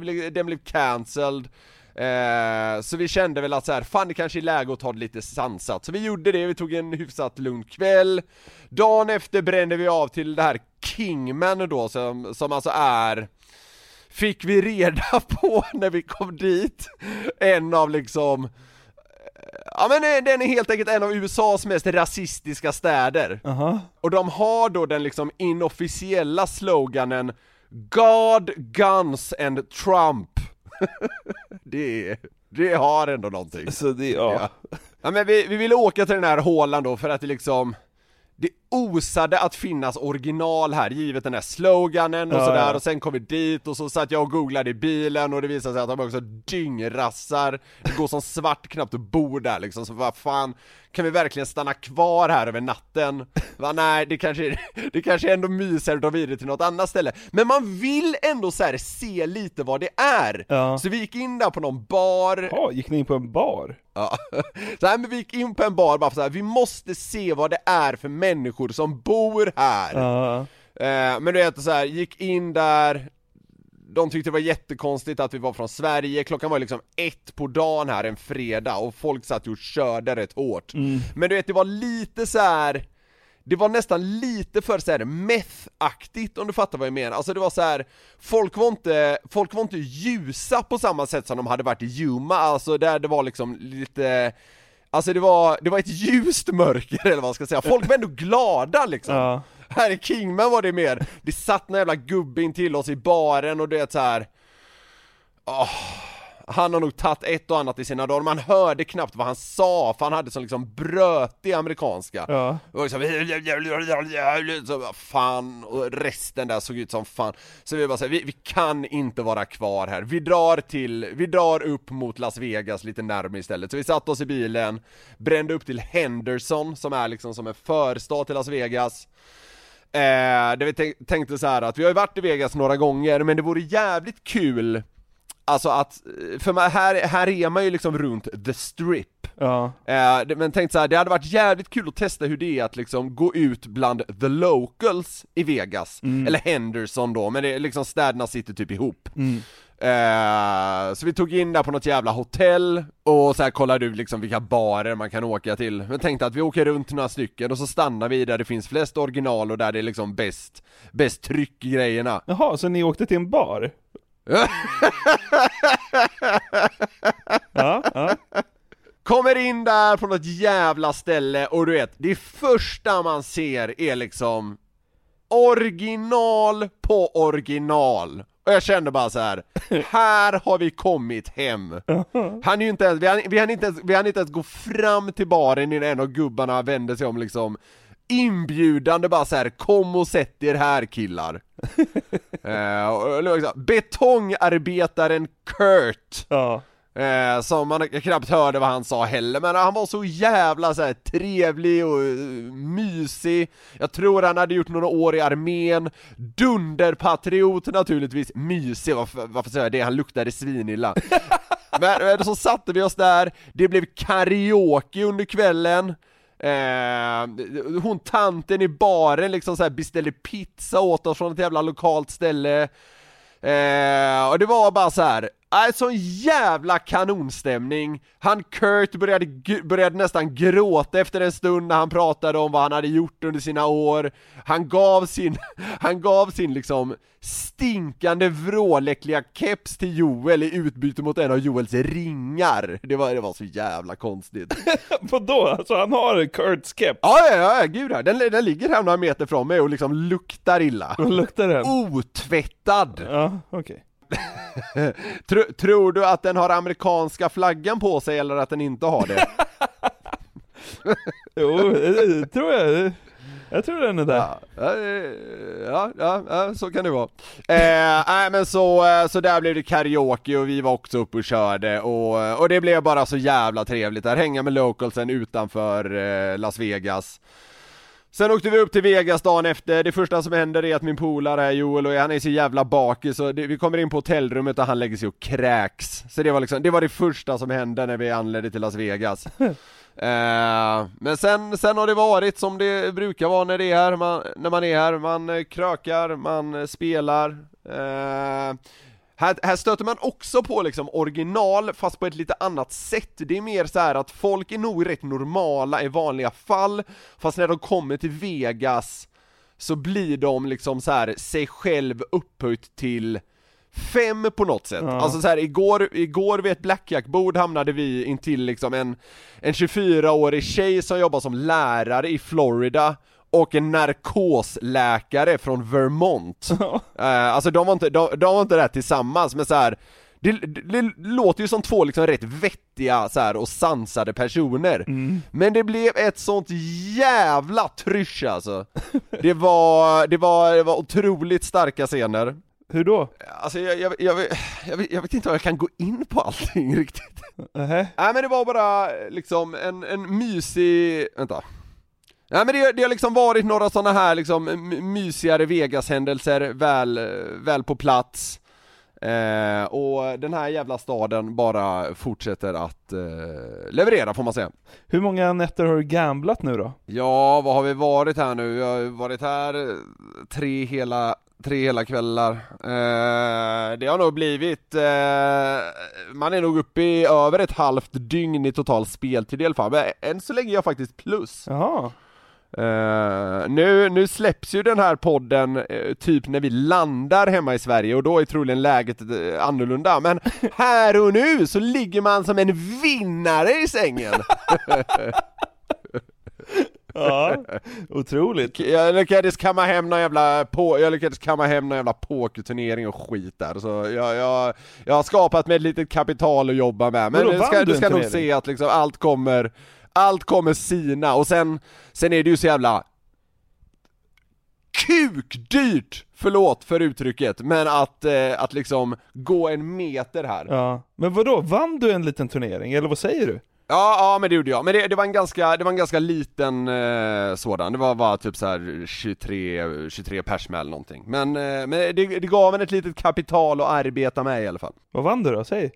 blev, den blev cancelled Eh, så vi kände väl att så här, fan det kanske är läge att ta det lite sansat, så vi gjorde det, vi tog en hyfsat lugn kväll Dagen efter brände vi av till det här Kingman då, som, som alltså är fick vi reda på när vi kom dit, en av liksom Ja men eh, den är helt enkelt en av USAs mest rasistiska städer. Aha. Och de har då den liksom inofficiella sloganen God, Guns and Trump. det, är- det har ändå någonting. Så det, ja. Ja. Ja men vi, vi ville åka till den här hålan då för att det liksom Det osade att finnas original här, givet den här sloganen och Ja, sådär ja. och sen kom vi dit och så satt jag och googlade i bilen och det visade sig att de också dyngrassar Det går som svart knappt att bo där liksom, så vad fan Kan vi verkligen stanna kvar här över natten? Va, nej, det kanske, det kanske är ändå mysigare att dra vidare till något annat ställe Men man vill ändå så här se lite vad det är! Ja. Så vi gick in där på någon bar Ja, gick ni in på en bar? Ja, så här, men vi gick in på en bar bara för så här, vi måste se vad det är för människor som bor här Ja. eh, Men du vet så här, gick in där De tyckte det var jättekonstigt att vi var från Sverige, klockan var liksom ett på dagen här en fredag och folk satt och körde rätt hårt Men du vet det var lite så här. det var nästan lite för såhär meth-aktigt om du fattar vad jag menar, alltså det var så här. Folk var inte, folk var inte ljusa på samma sätt som de hade varit i Yuma, alltså där det var liksom lite Alltså det var, det var ett ljust mörker eller vad man ska säga, folk var ändå glada liksom Ja. Här i Kingman var det mer, det satt en jävla gubbe in till oss i baren och det så här. Åh, han har nog tagit ett och annat i sina dagar, man hörde knappt vad han sa för han hade sån liksom brötig amerikanska. Ja. Var liksom, så fan, och resten där såg ut som fan. Så vi bara säger, vi, vi kan inte vara kvar här, vi drar till, vi drar upp mot Las Vegas lite närmare istället. Så vi satte oss i bilen, brände upp till Henderson som är liksom som en förstad till Las Vegas. Eh, där vi tänk- tänkte så här att vi har ju varit i Vegas några gånger, men det vore jävligt kul Alltså att, för man, här, här är man ju liksom runt the strip Ja. Eh, men tänk så här, det hade varit jävligt kul att testa hur det är att liksom gå ut bland the locals i Vegas, eller Henderson då, men det är liksom städerna sitter typ ihop. Eh, så vi tog in där på något jävla hotell och så här kollade ut liksom vilka barer man kan åka till. Men tänkte att vi åker runt några stycken och så stannar vi där det finns flest original och där det är liksom bäst, bäst tryck i grejerna. Jaha, så ni åkte till en bar? Ja, ja. Kommer in där på något jävla ställe och du vet, det första man ser är liksom original på original. Och jag kände bara så här. här har vi kommit hem. Han är ju inte ens, vi hann, vi hann inte ens, vi hann inte ens gå fram till baren innan en av gubbarna vände sig om liksom inbjudande bara så här. kom och sätt er här killar. eh, liksom, betongarbetaren Kurt ja. Eh, som man knappt hörde vad han sa heller, men han var så jävla så här, trevlig och eh, mysig Jag tror han hade gjort några år i armén Dunderpatriot naturligtvis, mysig, varför, varför säger jag det? Han luktade svinilla men, men så satte vi oss där, det blev karaoke under kvällen Eh, hon tanten i baren liksom så här beställde pizza åt oss från ett jävla lokalt ställe Eh, och det var bara så här. Äh, sån jävla kanonstämning! Han Kurt började, började nästan gråta efter en stund när han pratade om vad han hade gjort under sina år Han gav sin, han gav sin liksom stinkande vråläckliga keps till Joel i utbyte mot en av Joels ringar Det var, det var så jävla konstigt Vadå? Alltså han har Kurts keps? Ja, ja, ja, gud ja. Den, den ligger här några meter från mig och liksom luktar illa Vad luktar den? Otvättad! Ja, okej. Tro, tror du att den har amerikanska flaggan på sig eller att den inte har det? Jo, det tror jag. Jag tror den är där. ja, ja, ja, ja, ja, så kan det vara. Eh, nej men så, eh, så där blev det karaoke och vi var också uppe och körde och, och det blev bara så jävla trevligt där, hänga med localsen utanför eh, Las Vegas. Sen åkte vi upp till Vegas dagen efter, det första som händer är att min polare är Joel och han är så jävla bakis så det, vi kommer in på hotellrummet och han lägger sig och kräks. Så det var liksom, det var det första som hände när vi anlände till Las Vegas. Eh, men sen, sen har det varit som det brukar vara när det är här, man, när man är här, man krökar, man spelar. Eh, här, här stöter man också på liksom original fast på ett lite annat sätt. Det är mer så här att folk är nog rätt normala i vanliga fall, fast när de kommer till Vegas så blir de liksom så här sig själv upphöjt till fem på något sätt. Ja. Alltså så här, igår, igår vid ett blackjack-bord hamnade vi intill liksom en, en 24-årig tjej som jobbar som lärare i Florida och en narkosläkare från Vermont. Eh, alltså de var inte, de, de var inte där tillsammans men så här. Det, det, det låter ju som två liksom rätt vettiga så här, och sansade personer Men det blev ett sånt jävla trysch alltså Det var, det var, det var otroligt starka scener Hur då? Alltså jag, jag, jag, jag, vet- vet inte om jag kan gå in på allting riktigt Nähä? Nej men det var bara liksom en, en mysig, vänta Nej men det, det har liksom varit några sådana här liksom mysigare Vegas-händelser väl, väl på plats eh, Och den här jävla staden bara fortsätter att eh, leverera får man säga Hur många nätter har du gamblat nu då? Ja, vad har vi varit här nu? Jag har varit här eh, tre hela, tre hela kvällar eh, Det har nog blivit, eh, man är nog uppe i över ett halvt dygn i total speltid i alla fall, men än så länge är jag faktiskt plus Jaha. Eh, nu, nu släpps ju den här podden eh, typ när vi landar hemma i Sverige och då är troligen läget eh, annorlunda Men här och nu så ligger man som en vinnare i sängen! Ja, otroligt. Jag lyckades kamma hem någon jävla, på, jag lyckades kamma hem någon jävla pokerturnering och skit där, så jag, jag, jag har skapat mig ett litet kapital att jobba med, men du ska, du ska nog se att liksom allt kommer, allt kommer sina, och sen, sen är det ju så jävla kukdyrt! Förlåt för uttrycket, men att, eh, att liksom gå en meter här Ja. Men vadå, vann du en liten turnering, eller vad säger du? Ja, ja men det gjorde jag, men det, det var en ganska, det var en ganska liten eh, sådan, det var bara typ så här 23, 23 pers med eller någonting Men, eh, men det, det gav en ett litet kapital att arbeta med i alla fall Vad vann du då? Säg.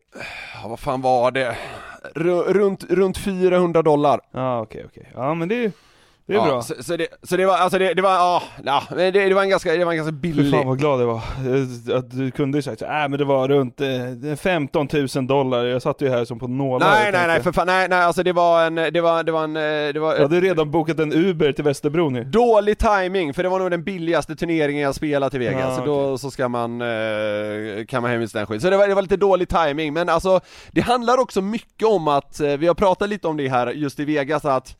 Ja, vad fan var det? Ru- runt, runt 400 dollar Ja, okej, okej. Ja, men det är, det är ja, bra. Så, så, det, så det var, alltså det, det var, ja, ja det, det var en ganska, det var en ganska Fy billig fan vad glad jag var. Att du kunde ju sagt äh, men det var runt eh, 15 000 dollar, jag satt ju här som på nålar Nej nej nej för fan, nej nej alltså det var en, det var, det var en, eh, det var Jag hade redan bokat en Uber till Västerbro nu. Dålig timing för det var nog den billigaste turneringen jag spelat i Vegas, Ja, så då så ska man eh, kamma hem just den skit. Så det var, det var lite dålig timing men alltså det handlar också mycket om att, eh, vi har pratat lite om det här just i Vegas att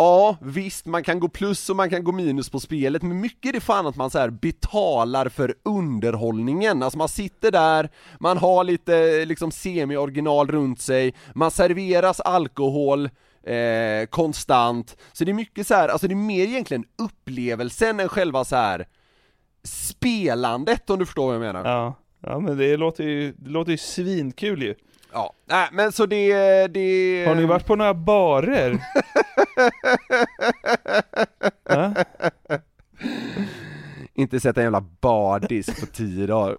Ja, visst man kan gå plus och man kan gå minus på spelet, men mycket är det fan att man så här betalar för underhållningen, alltså man sitter där, man har lite liksom semi-original runt sig, man serveras alkohol eh, konstant, så det är mycket så här, alltså det är mer egentligen upplevelsen än själva så här spelandet om du förstår vad jag menar. Ja. Ja men det låter ju, det låter ju svinkul ju. Ja, nej men så det, det... Har ni varit på några barer? Inte sett en jävla bardisk på tio dagar.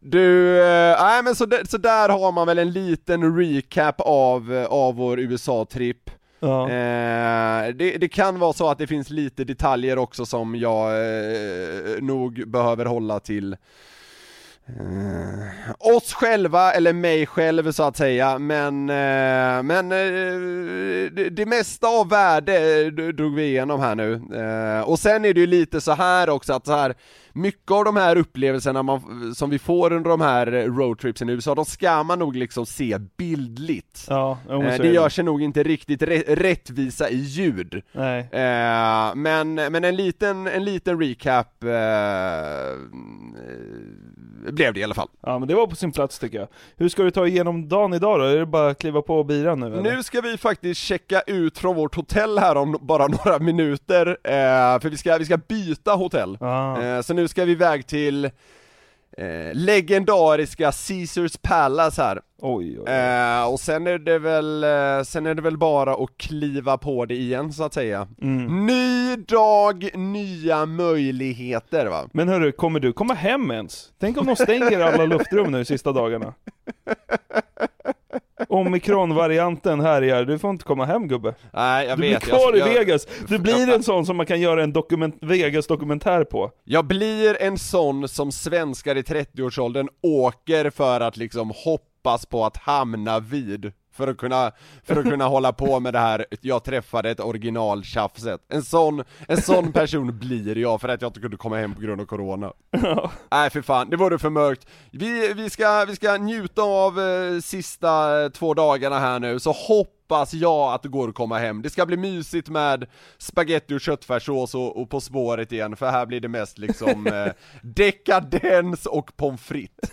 Du, eh, nej men så, där- så där har man väl en liten recap av, av vår USA-tripp Ja. eh, det, det kan vara så att det finns lite detaljer också som jag eh, nog behöver hålla till eh, oss själva, eller mig själv så att säga, men, eh, men eh, det, det mesta av värde eh, drog vi igenom här nu. Eh, och sen är det ju lite så här också att så här mycket av de här upplevelserna man, som vi får under de här roadtripsen i USA, de ska man nog liksom se bildligt. Ja, Eh, det är gör sig nog inte riktigt rä- rättvisa i ljud. Nej. Men, men en liten, en liten recap blev det i alla fall. Ja men det var på sin plats tycker jag. Hur ska du ta igenom dagen idag då? Är det bara att kliva på biran nu eller? Nu ska vi faktiskt checka ut från vårt hotell här om bara några minuter, eh, för vi ska, vi ska byta hotell. Ah. Eh, så nu ska vi iväg till eh, legendariska Caesars Palace här. Oj, oj. Eh, och sen är det väl, eh, sen är det väl bara att kliva på det igen så att säga. Mm. Ny dag, nya möjligheter va? Men hörru, kommer du komma hem ens? Tänk om de stänger alla luftrum nu de sista dagarna? Omikron-varianten härjar, du får inte komma hem gubbe. Nej jag Du blir vet. kvar jag, i jag, Vegas. Du blir en sån som man kan göra en dokument, Vegas-dokumentär på. jag blir en sån som svenskar i 30-årsåldern åker för att liksom hoppas på att hamna vid. För att kunna, för att kunna hålla på med det här, jag träffade ett original-tjafset. En sån, en sån person blir jag för att jag inte kunde komma hem på grund av corona. Nej för fan, det vore för mörkt. Vi, vi, ska, vi ska njuta av eh, sista eh, två dagarna här nu, så hoppas jag att det går att komma hem. Det ska bli mysigt med spaghetti och köttfärssås och, och På spåret igen, för här blir det mest liksom eh, dekadens och pommes frites.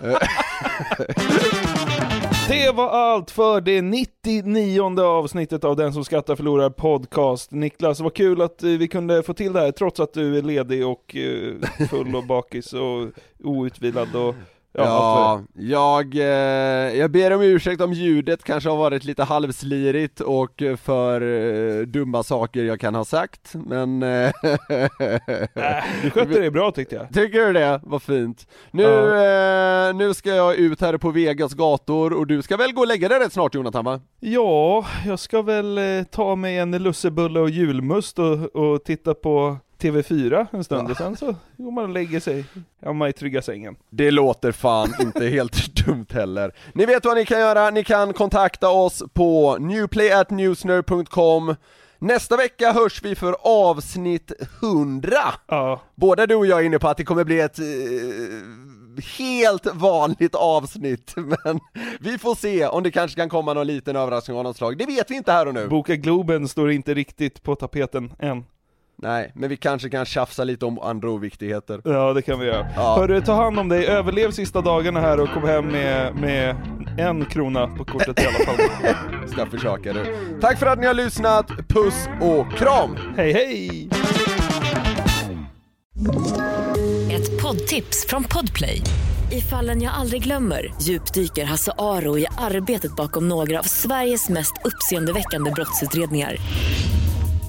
Det var allt för det 99 avsnittet av Den som skrattar förlorar podcast. Niklas, vad kul att eh, vi kunde få till det här trots att du är ledig och eh, full och bakis och outvilad och ja, Ja, jag, eh, jag ber om ursäkt om ljudet kanske har varit lite halvslirigt och för eh, dumma saker jag kan ha sagt, men... Eh, du skötte det bra tyckte jag. Tycker du det? Vad fint. Nu, eh, nu ska jag ut här på Vegas gator och du ska väl gå och lägga dig rätt snart Jonathan va? Ja, jag ska väl ta mig en lussebulle och julmust och, och titta på TV4 en stund och sen så går man och lägger sig hemma i trygga sängen. Det låter fan inte helt dumt heller. Ni vet vad ni kan göra, ni kan kontakta oss på newplayatnewsner.com Nästa vecka hörs vi för avsnitt 100! Ja, Både du och jag är inne på att det kommer bli ett eh, helt vanligt avsnitt, men vi får se om det kanske kan komma någon liten överraskning av något slag. Det vet vi inte här och nu. Boka Globen står inte riktigt på tapeten än. Nej, men vi kanske kan tjafsa lite om andra oviktigheter. Ja, det kan vi göra. Ja. Hörru, ta hand om dig, överlev sista dagarna här och kom hem med, med en krona på kortet i alla fall. Ska försöka du. Tack för att ni har lyssnat, puss och kram! hej hej! Ett poddtips från Podplay. I fallen jag aldrig glömmer djupdyker Hasse Aro i arbetet bakom några av Sveriges mest uppseendeväckande brottsutredningar.